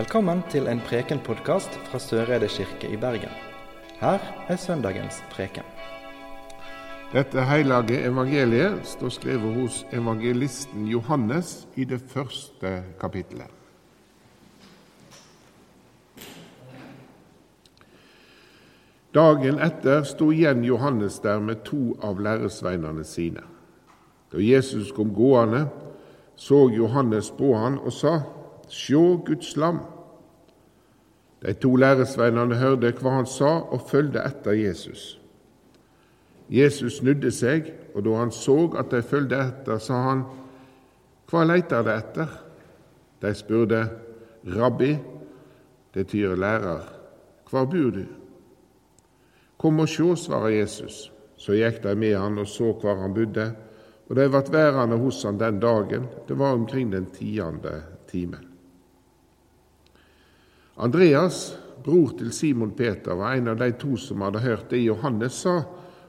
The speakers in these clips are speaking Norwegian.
Velkommen til en prekenpodkast fra Søreide kirke i Bergen. Her er søndagens preken. Dette hellige evangeliet står skrevet hos evangelisten Johannes i det første kapittelet. Dagen etter sto igjen Johannes der med to av læresveinene sine. Da Jesus kom gående, så Johannes på han og sa:" Sjå Guds lam. De to læresveinene hørte hva han sa, og fulgte etter Jesus. Jesus snudde seg, og da han så at de fulgte etter, sa han, Hva leiter de etter? De spurte, Rabbi, det tyder lærer, hvor bor du? Kom og sjå, svarer Jesus. Så gikk de med han og så hvor han bodde, og de ble værende hos han den dagen, det var omkring den tiende timen. Andreas, bror til Simon Peter, var en av de to som hadde hørt det Johannes sa,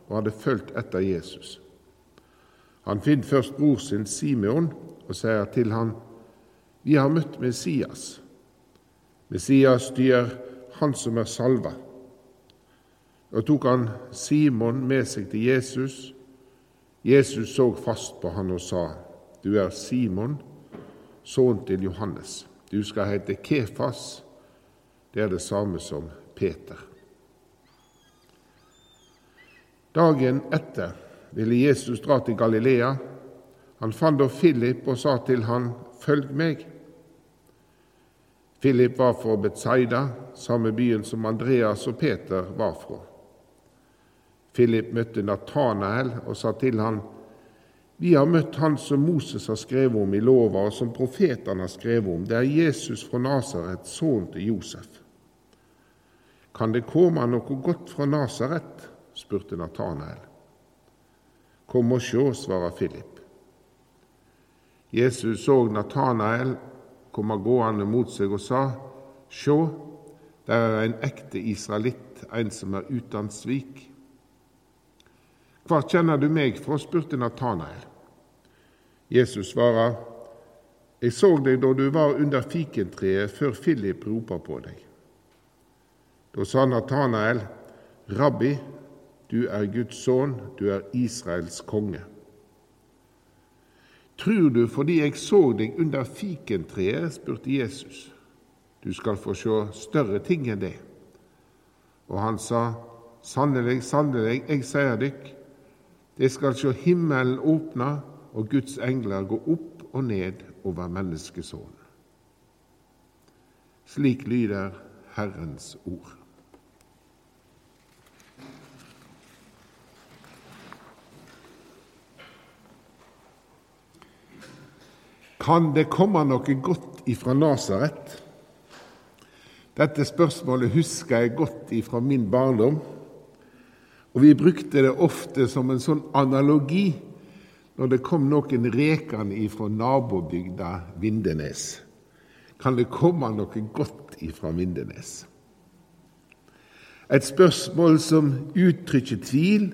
og hadde fulgt etter Jesus. Han finner først bror sin Simeon og sier til han, Vi har møtt Messias. Messias styr han som er salva. Da tok han Simon med seg til Jesus. Jesus så fast på han og sa, Du er Simon, sønn til Johannes. Du skal hete Kefas det er det samme som Peter. Dagen etter ville Jesus dra til Galilea. Han fant da Philip og sa til han, Følg meg. Philip var fra Betzaida, samme byen som Andreas og Peter var fra. Philip møtte Natanael og sa til han, Vi har møtt han som Moses har skrevet om i lova, og som profetene har skrevet om. Det er Jesus fra Nasaret, sønnen til Josef. Kan det komme noe godt fra Nasaret? spurte Natanael. Kom og sjå, svarer Philip. Jesus så Natanael komme gående mot seg og sa, Sjå, der er en ekte israelitt, en som er uten svik. Hvor kjenner du meg fra? spurte Natanael. Jesus svarer, Jeg så deg da du var under fikentreet før Philip ropa på deg. Da sa Natanael, Rabbi, du er Guds sønn, du er Israels konge. Tror du fordi jeg så deg under fikentreet, spurte Jesus. Du skal få se større ting enn det. Og han sa, Sannelig, sannelig, jeg sier dykk, det skal se himmelen åpne og Guds engler gå opp og ned over menneskesonen. Slik lyder Herrens ord. Kan det komme noe godt ifra Nasaret? Dette spørsmålet husker jeg godt ifra min barndom. Og vi brukte det ofte som en sånn analogi når det kom noen rekende ifra nabobygda Vindenes. Kan det komme noe godt ifra Vindenes? Et spørsmål som uttrykker tvil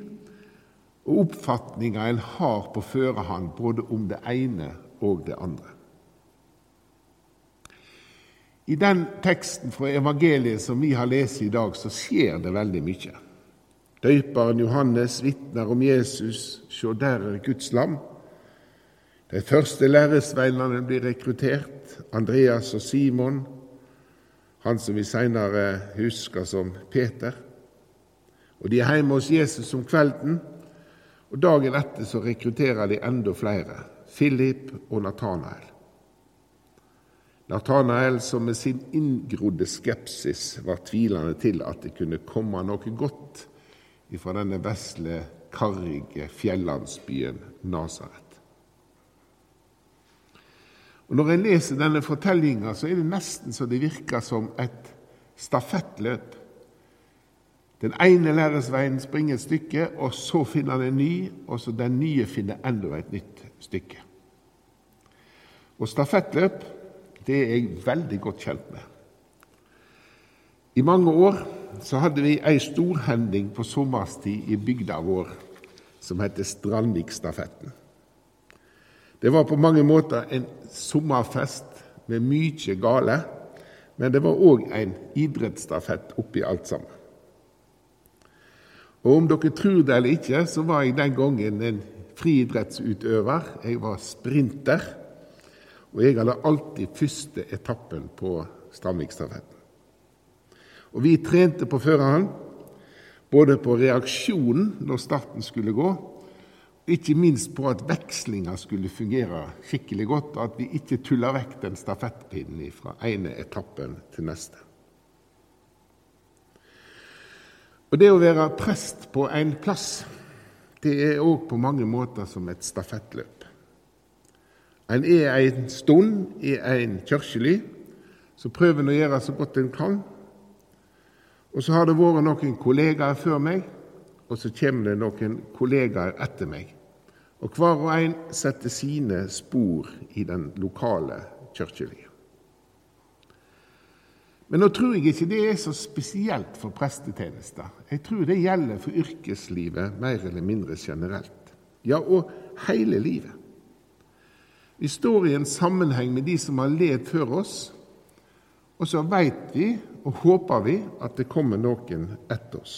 og oppfatninger en har på førehånd både om det ene og det andre. I den teksten fra evangeliet som vi har lest i dag, så skjer det veldig mye. Døyperen Johannes vitner om Jesus, sjå der er Guds lam. De første læresveinene blir rekruttert, Andreas og Simon, han som vi seinere husker som Peter. Og De er hjemme hos Jesus om kvelden, og dagen etter så rekrutterer de enda flere. Philip og Natanael. Natanael som med sin inngrodde skepsis var tvilende til at det kunne komme noe godt ifra denne vesle, karrige fjellandsbyen Nasaret. Og Når en leser denne fortellinga, så er det nesten så det virker som et stafettløp. Den ene læresveien springer et stykke, og så finner han en ny, og så den nye finner enda et nytt stykke. Og stafettløp det er jeg veldig godt kjent med. I mange år så hadde vi ei storhending på sommerstid i bygda vår som heter Strandvikstafetten. Det var på mange måter en sommerfest med mye gale, men det var òg en idrettsstafett oppi alt sammen. Og Om dere tror det eller ikke, så var jeg den gangen en friidrettsutøver. Jeg var sprinter, og jeg hadde alltid første etappen på Stamvikstafetten. Og vi trente på førerhånd, både på reaksjonen når starten skulle gå, og ikke minst på at vekslinga skulle fungere skikkelig godt, og at vi ikke tulla vekk den stafettpinnen fra ene etappen til neste. Og Det å være prest på en plass, det er òg på mange måter som et stafettløp. En er en stund i en kirkelig, så prøver en å gjøre så godt en kan. Og så har det vært noen kollegaer før meg, og så kommer det noen kollegaer etter meg. Og hver og en setter sine spor i den lokale kirkelivet. Men nå tror jeg ikke det er så spesielt for prestetjenester. Jeg tror det gjelder for yrkeslivet mer eller mindre generelt. Ja, og hele livet. Vi står i en sammenheng med de som har levd før oss, og så veit vi og håper vi at det kommer noen etter oss.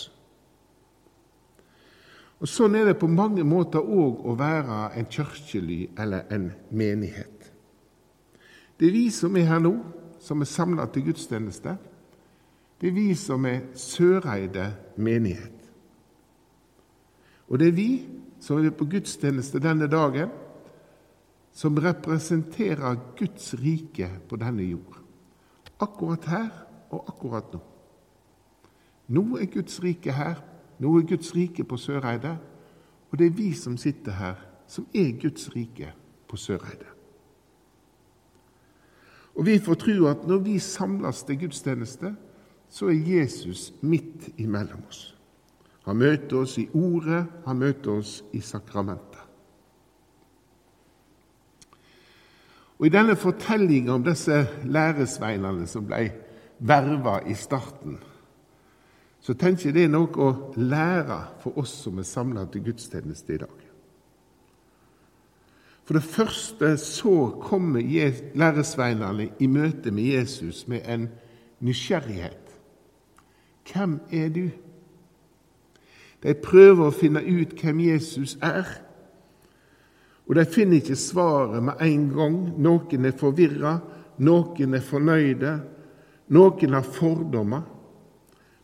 Og Sånn er det på mange måter òg å være en kirkely eller en menighet. Det er vi som er her nå, som er samla til gudstjeneste. Det er vi som er Søreide menighet. Og det er vi som er på gudstjeneste denne dagen, som representerer Guds rike på denne jord. Akkurat her og akkurat nå. Nå er Guds rike her, nå er Guds rike på Søreide, og det er vi som sitter her, som er Guds rike på Søreide. Og Vi får tro at når vi samles til gudstjeneste, så er Jesus midt imellom oss. Han møter oss i Ordet, han møter oss i sakramentet. Og I denne fortellinga om disse læresveinene som ble verva i starten, så tenker jeg det er noe å lære for oss som er samla til gudstjeneste i dag. For det første så kommer læresveinene i møte med Jesus med en nysgjerrighet. Hvem er du? De prøver å finne ut hvem Jesus er, og de finner ikke svaret med en gang. Noen er forvirra, noen er fornøyde, noen har fordommer.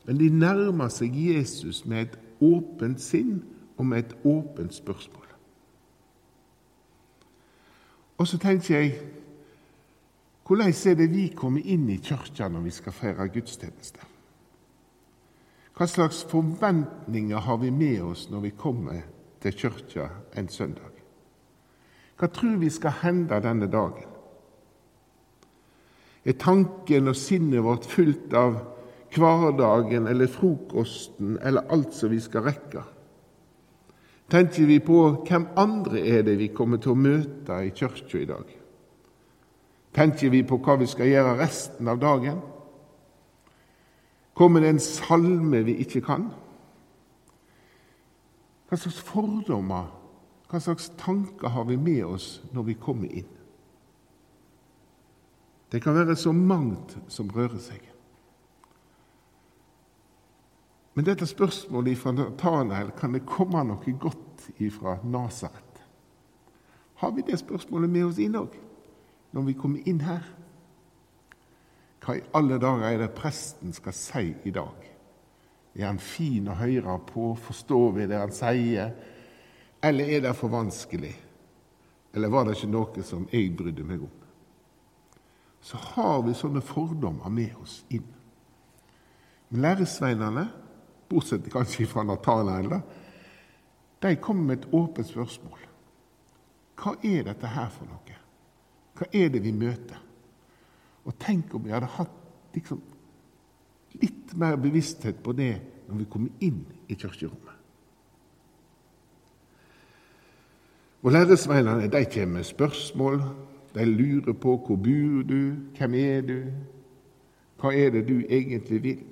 Men de nærmer seg Jesus med et åpent sinn og med et åpent spørsmål. Og så tenker jeg hvordan er det vi kommer inn i kirka når vi skal feire gudstjeneste? Hva slags forventninger har vi med oss når vi kommer til kirka en søndag? Hva tror vi skal hende denne dagen? Er tanken og sinnet vårt fullt av hverdagen eller frokosten eller alt som vi skal rekke? Tenker vi på hvem andre er det vi kommer til å møte i kirka i dag? Tenker vi på hva vi skal gjøre resten av dagen? Kommer det en salme vi ikke kan? Hva slags fordommer, hva slags tanker har vi med oss når vi kommer inn? Det kan være så mangt som rører seg. Men dette spørsmålet fra Nathanael kan det komme noe godt ifra Nasaret. Har vi det spørsmålet med oss inn òg, når vi kommer inn her? Hva i alle dager er det presten skal si i dag? Er han fin å høre på? Forstår vi det han sier? Eller er det for vanskelig? Eller var det ikke noe som jeg brydde meg om? Så har vi sånne fordommer med oss inn. Men læresveinene bortsett kanskje fra Natanael, de kommer med et åpent spørsmål. Hva er dette her for noe? Hva er det vi møter? Og tenk om vi hadde hatt liksom, litt mer bevissthet på det når vi kommer inn i kirkerommet. Og Læresveinene de kommer med spørsmål. De lurer på hvor bor du, hvem er du, hva er det du egentlig vil?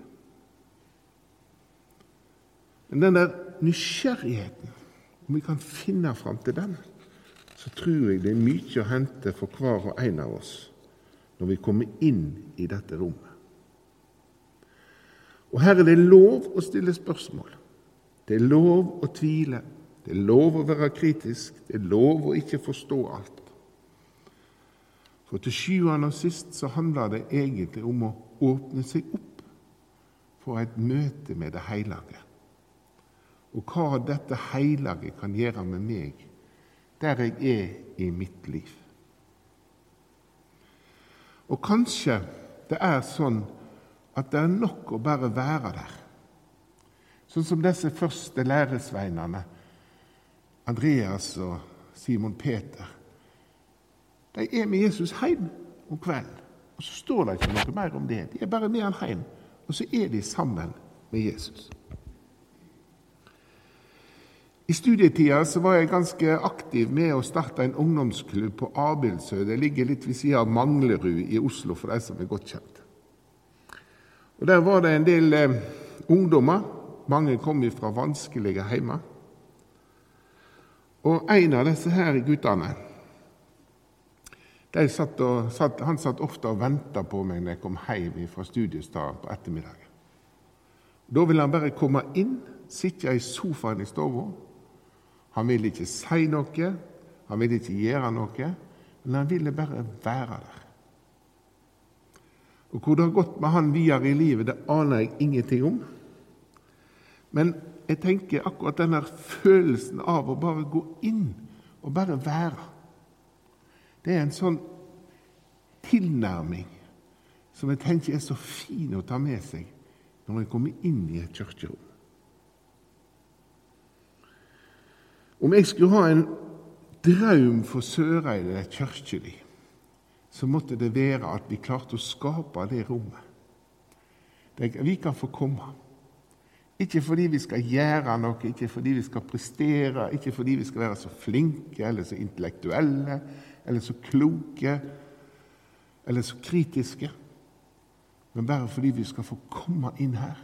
Men den der nysgjerrigheten, om vi kan finne fram til den, så tror jeg det er mye å hente for hver og en av oss når vi kommer inn i dette rommet. Og her er det lov å stille spørsmål. Det er lov å tvile. Det er lov å være kritisk. Det er lov å ikke forstå alt. For til sjuende og sist så handler det egentlig om å åpne seg opp for et møte med det hellige. Og hva dette hellige kan gjøre med meg der jeg er i mitt liv. Og kanskje det er sånn at det er nok å bare være der. Sånn som disse første læresveinene, Andreas og Simon Peter. De er med Jesus hjem om kvelden. Og så står det ikke noe mer om det. De er bare med han hjem, og så er de sammen med Jesus. I studietida var jeg ganske aktiv med å starte en ungdomsklubb på Abildsø. Det ligger litt ved siden av Manglerud i Oslo, for de som er godt kjent. Og Der var det en del eh, ungdommer. Mange kom fra vanskelige heimer. Og en av disse her guttene satt og, satt, Han satt ofte og venta på meg når jeg kom hjem fra studiestaden på ettermiddagen. Da ville han bare komme inn, sitte i sofaen i stua. Han ville ikke si noe, han ville ikke gjøre noe, men han ville bare være der. Og Hvor det har gått med han videre i livet, det aner jeg ingenting om. Men jeg tenker akkurat denne følelsen av å bare gå inn og bare være Det er en sånn tilnærming som jeg tenker er så fin å ta med seg når en kommer inn i et kirkerom. Om jeg skulle ha en drøm for Søreide kirkelig, så måtte det være at vi klarte å skape det rommet. Vi kan få komme. Ikke fordi vi skal gjøre noe, ikke fordi vi skal prestere, ikke fordi vi skal være så flinke eller så intellektuelle eller så kloke eller så kritiske, men bare fordi vi skal få komme inn her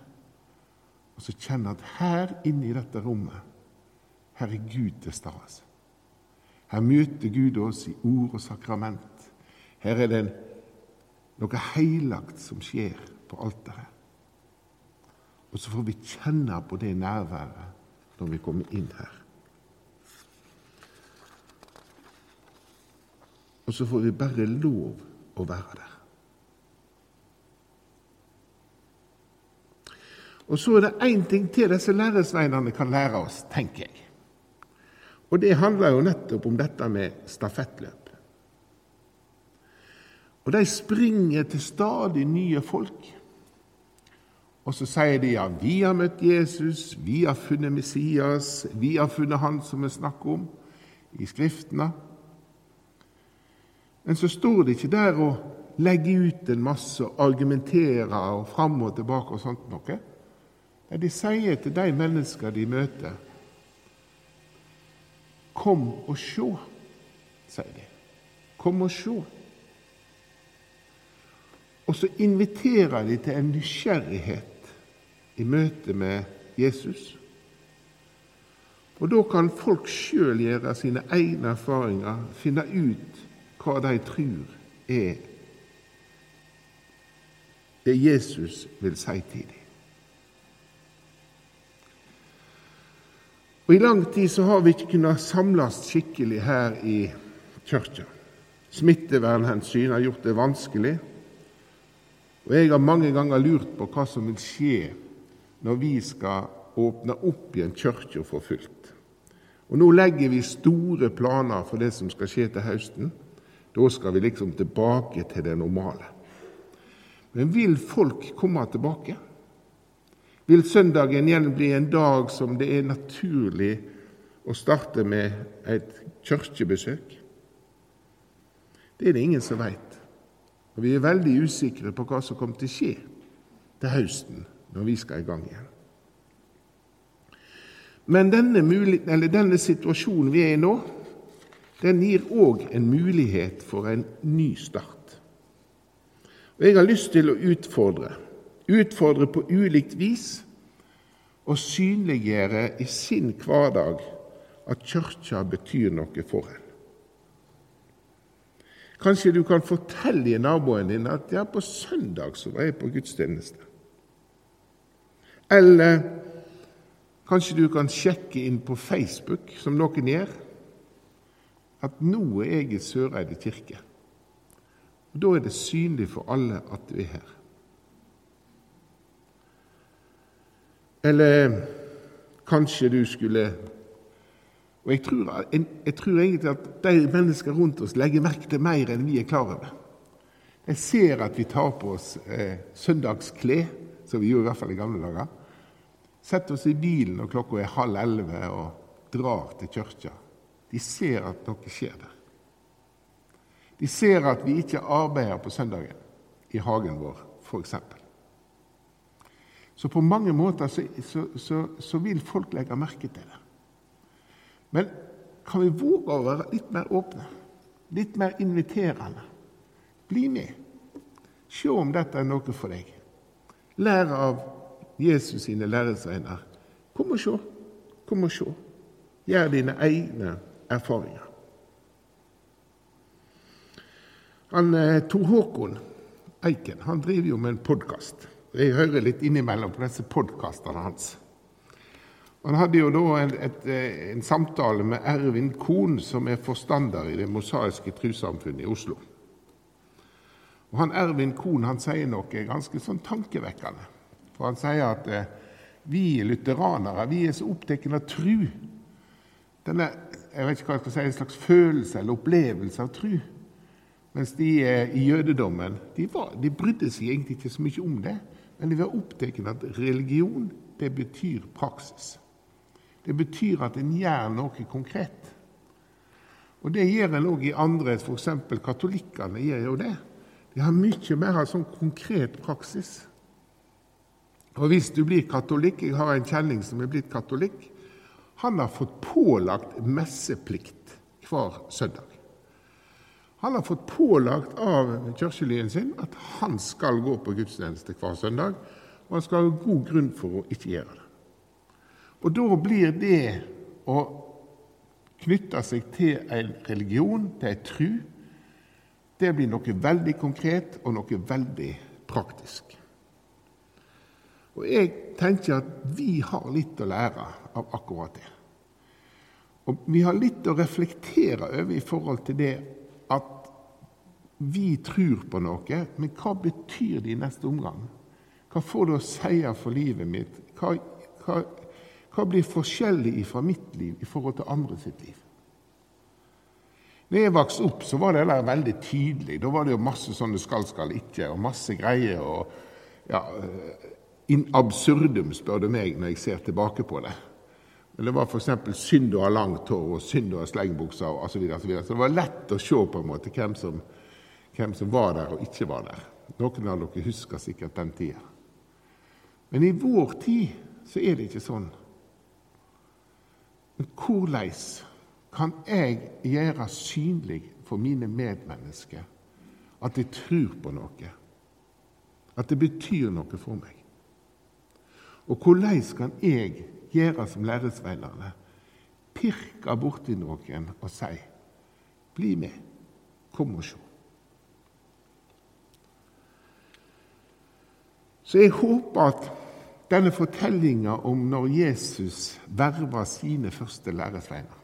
og så kjenne at her inne i dette rommet, her er Gud til stede. Her møter Gud oss i ord og sakrament. Her er det noe heilagt som skjer på alteret. Og så får vi kjenne på det nærværet når vi kommer inn her. Og så får vi bare lov å være der. Og så er det én ting til disse læresveinene kan lære oss, tenker jeg. Og det handler jo nettopp om dette med stafettløp. Og de springer til stadig nye folk. Og så sier de ja, vi har møtt Jesus, vi har funnet Messias, vi har funnet Han som vi snakker om i Skriftene. Men så står de ikke der og legger ut en masse og argumenterer og fram og tilbake og sånt noe. De sier til de mennesker de møter, 'Kom og sjå', sier de. Kom og sjå. Og så inviterer de til en nysgjerrighet i møte med Jesus. Og da kan folk sjøl gjøre sine egne erfaringer, finne ut hva de tror er det Jesus vil si til dem. Og I lang tid så har vi ikke kunnet samles skikkelig her i kirka. Smittevernhensyn har gjort det vanskelig. Og jeg har mange ganger lurt på hva som vil skje når vi skal åpne opp igjen kirka for fullt. Og Nå legger vi store planer for det som skal skje til høsten. Da skal vi liksom tilbake til det normale. Men vil folk komme tilbake? Vil søndagen igjen bli en dag som det er naturlig å starte med et kirkebesøk? Det er det ingen som veit. Og vi er veldig usikre på hva som kommer til å skje til høsten når vi skal i gang igjen. Men denne, denne situasjonen vi er i nå, den gir òg en mulighet for en ny start. Og Jeg har lyst til å utfordre utfordre på ulikt vis og synliggjøre i sin hverdag at Kirka betyr noe for en. Kanskje du kan fortelle naboen din at ja, på søndag så var jeg på gudstjeneste. Eller kanskje du kan sjekke inn på Facebook, som noen gjør, at nå er jeg i Søreide kirke. Og Da er det synlig for alle at du er her. Eller kanskje du skulle Og jeg tror, jeg, jeg tror, egentlig at de mennesker rundt oss legger merke til mer enn vi er klar over. De ser at vi tar på oss eh, søndagsklær, som vi gjorde i hvert fall i gamle dager. Setter oss i bilen når klokka er halv elleve og drar til kirka. De ser at noe skjer der. De ser at vi ikke arbeider på søndagen i hagen vår, f.eks. Så på mange måter så, så, så, så, vil folk legge merke til det. Men kan vi våge å være litt mer åpne, litt mer inviterende? Bli med. Se om dette er noe for deg. Lær av Jesus sine læresveiner. Kom og se. Kom og se. Gjør dine egne erfaringer. Han, eh, Tor Håkon Eiken han driver jo med en podkast. Jeg hører litt innimellom på disse podkastene hans. Han hadde jo da en, et, eh, en, samtale med Ervin Kohn, som er forstander i Det mosaiske trossamfunnet i Oslo. Og han Ervin Kohn han sier noe ganske sånn tankevekkende. For Han sier at eh, vi lutheranere vi er så opptatt av tru. Denne jeg vet ikke hva jeg skal si, en slags følelse eller opplevelse av tru. Mens de eh, i jødedommen de, var, de, brydde seg egentlig ikke så mye om det, men de var opptatt av at religion det betyr praksis. Det betyr at en gjør noe konkret. Og Det gjør en òg i andre, f.eks. katolikkene gjør jo det. De har mye mer av sånn konkret praksis. Og Hvis du blir katolikk Jeg har en kjenning som er blitt katolikk. Han har fått pålagt messeplikt hver søndag. Han har fått pålagt av kirkelyen sin at han skal gå på gudstjeneste hver søndag, og han skal ha god grunn for å ikke gjøre det. Og da blir det å knytte seg til en religion, til en tru, det blir noe veldig konkret og noe veldig praktisk. Og jeg tenker at vi har litt å lære av akkurat det. Og vi har litt å reflektere over i forhold til det vi tror på noe, men hva betyr det i neste omgang? Hva får det å si for livet mitt? Hva, hva, hva blir forskjellig fra mitt liv i forhold til andre sitt liv? Når jeg vokste opp, så var det der veldig tydelig. Da var det jo masse sånne skal, skal ikke, og masse greier. og ja, In absurdum, spør du meg, når jeg ser tilbake på det. Men det var f.eks. synd å ha langt hår og synd å ha slengbukser osv. Så, så, så det var lett å se på en måte hvem som hvem som var der og ikke var der. Noen av dere husker sikkert den tida. Men i vår tid så er det ikke sånn. Men hvordan kan jeg gjøre synlig for mine medmennesker at jeg tror på noe? At det betyr noe for meg? Og hvordan kan jeg gjøre som læresveinerne? Pirke borti noen og si 'Bli med. Kom og se'. Så jeg håper at denne fortellinga om når Jesus verva sine første læresveiner,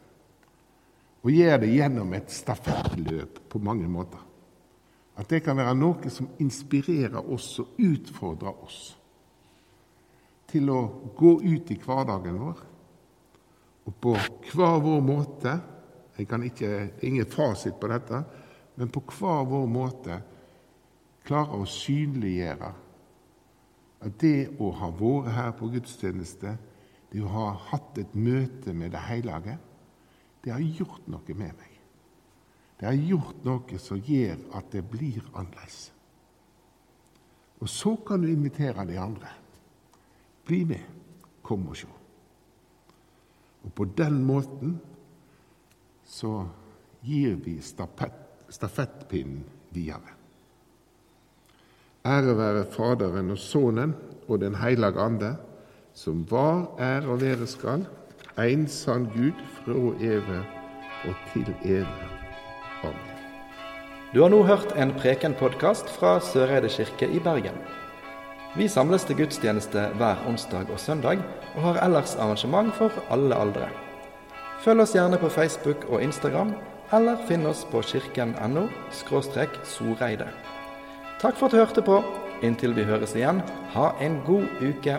og gjør det gjennom et stafettløp på mange måter, at det kan være noe som inspirerer oss og utfordrer oss til å gå ut i hverdagen vår, og på hver vår måte jeg kan ikke, Det er ingen fasit på dette, men på hver vår måte klare å synliggjøre at det å ha vært her på gudstjeneste, det å ha hatt et møte med det hellige, det har gjort noe med meg. Det har gjort noe som gjør at det blir annerledes. Og så kan du invitere de andre. Bli med. Kom og se. Og på den måten så gir vi stafettpinnen videre. Ære være Faderen og Sønnen og Den hellige ande, som var, er og være skal, en sann Gud fra evig og til evig. Amen. Du har nå hørt en Preken-podkast fra Søreide kirke i Bergen. Vi samles til gudstjeneste hver onsdag og søndag, og har ellers arrangement for alle aldre. Følg oss gjerne på Facebook og Instagram, eller finn oss på kirken.no soreide. Takk for at du hørte på. Inntil vi høres igjen, ha en god uke.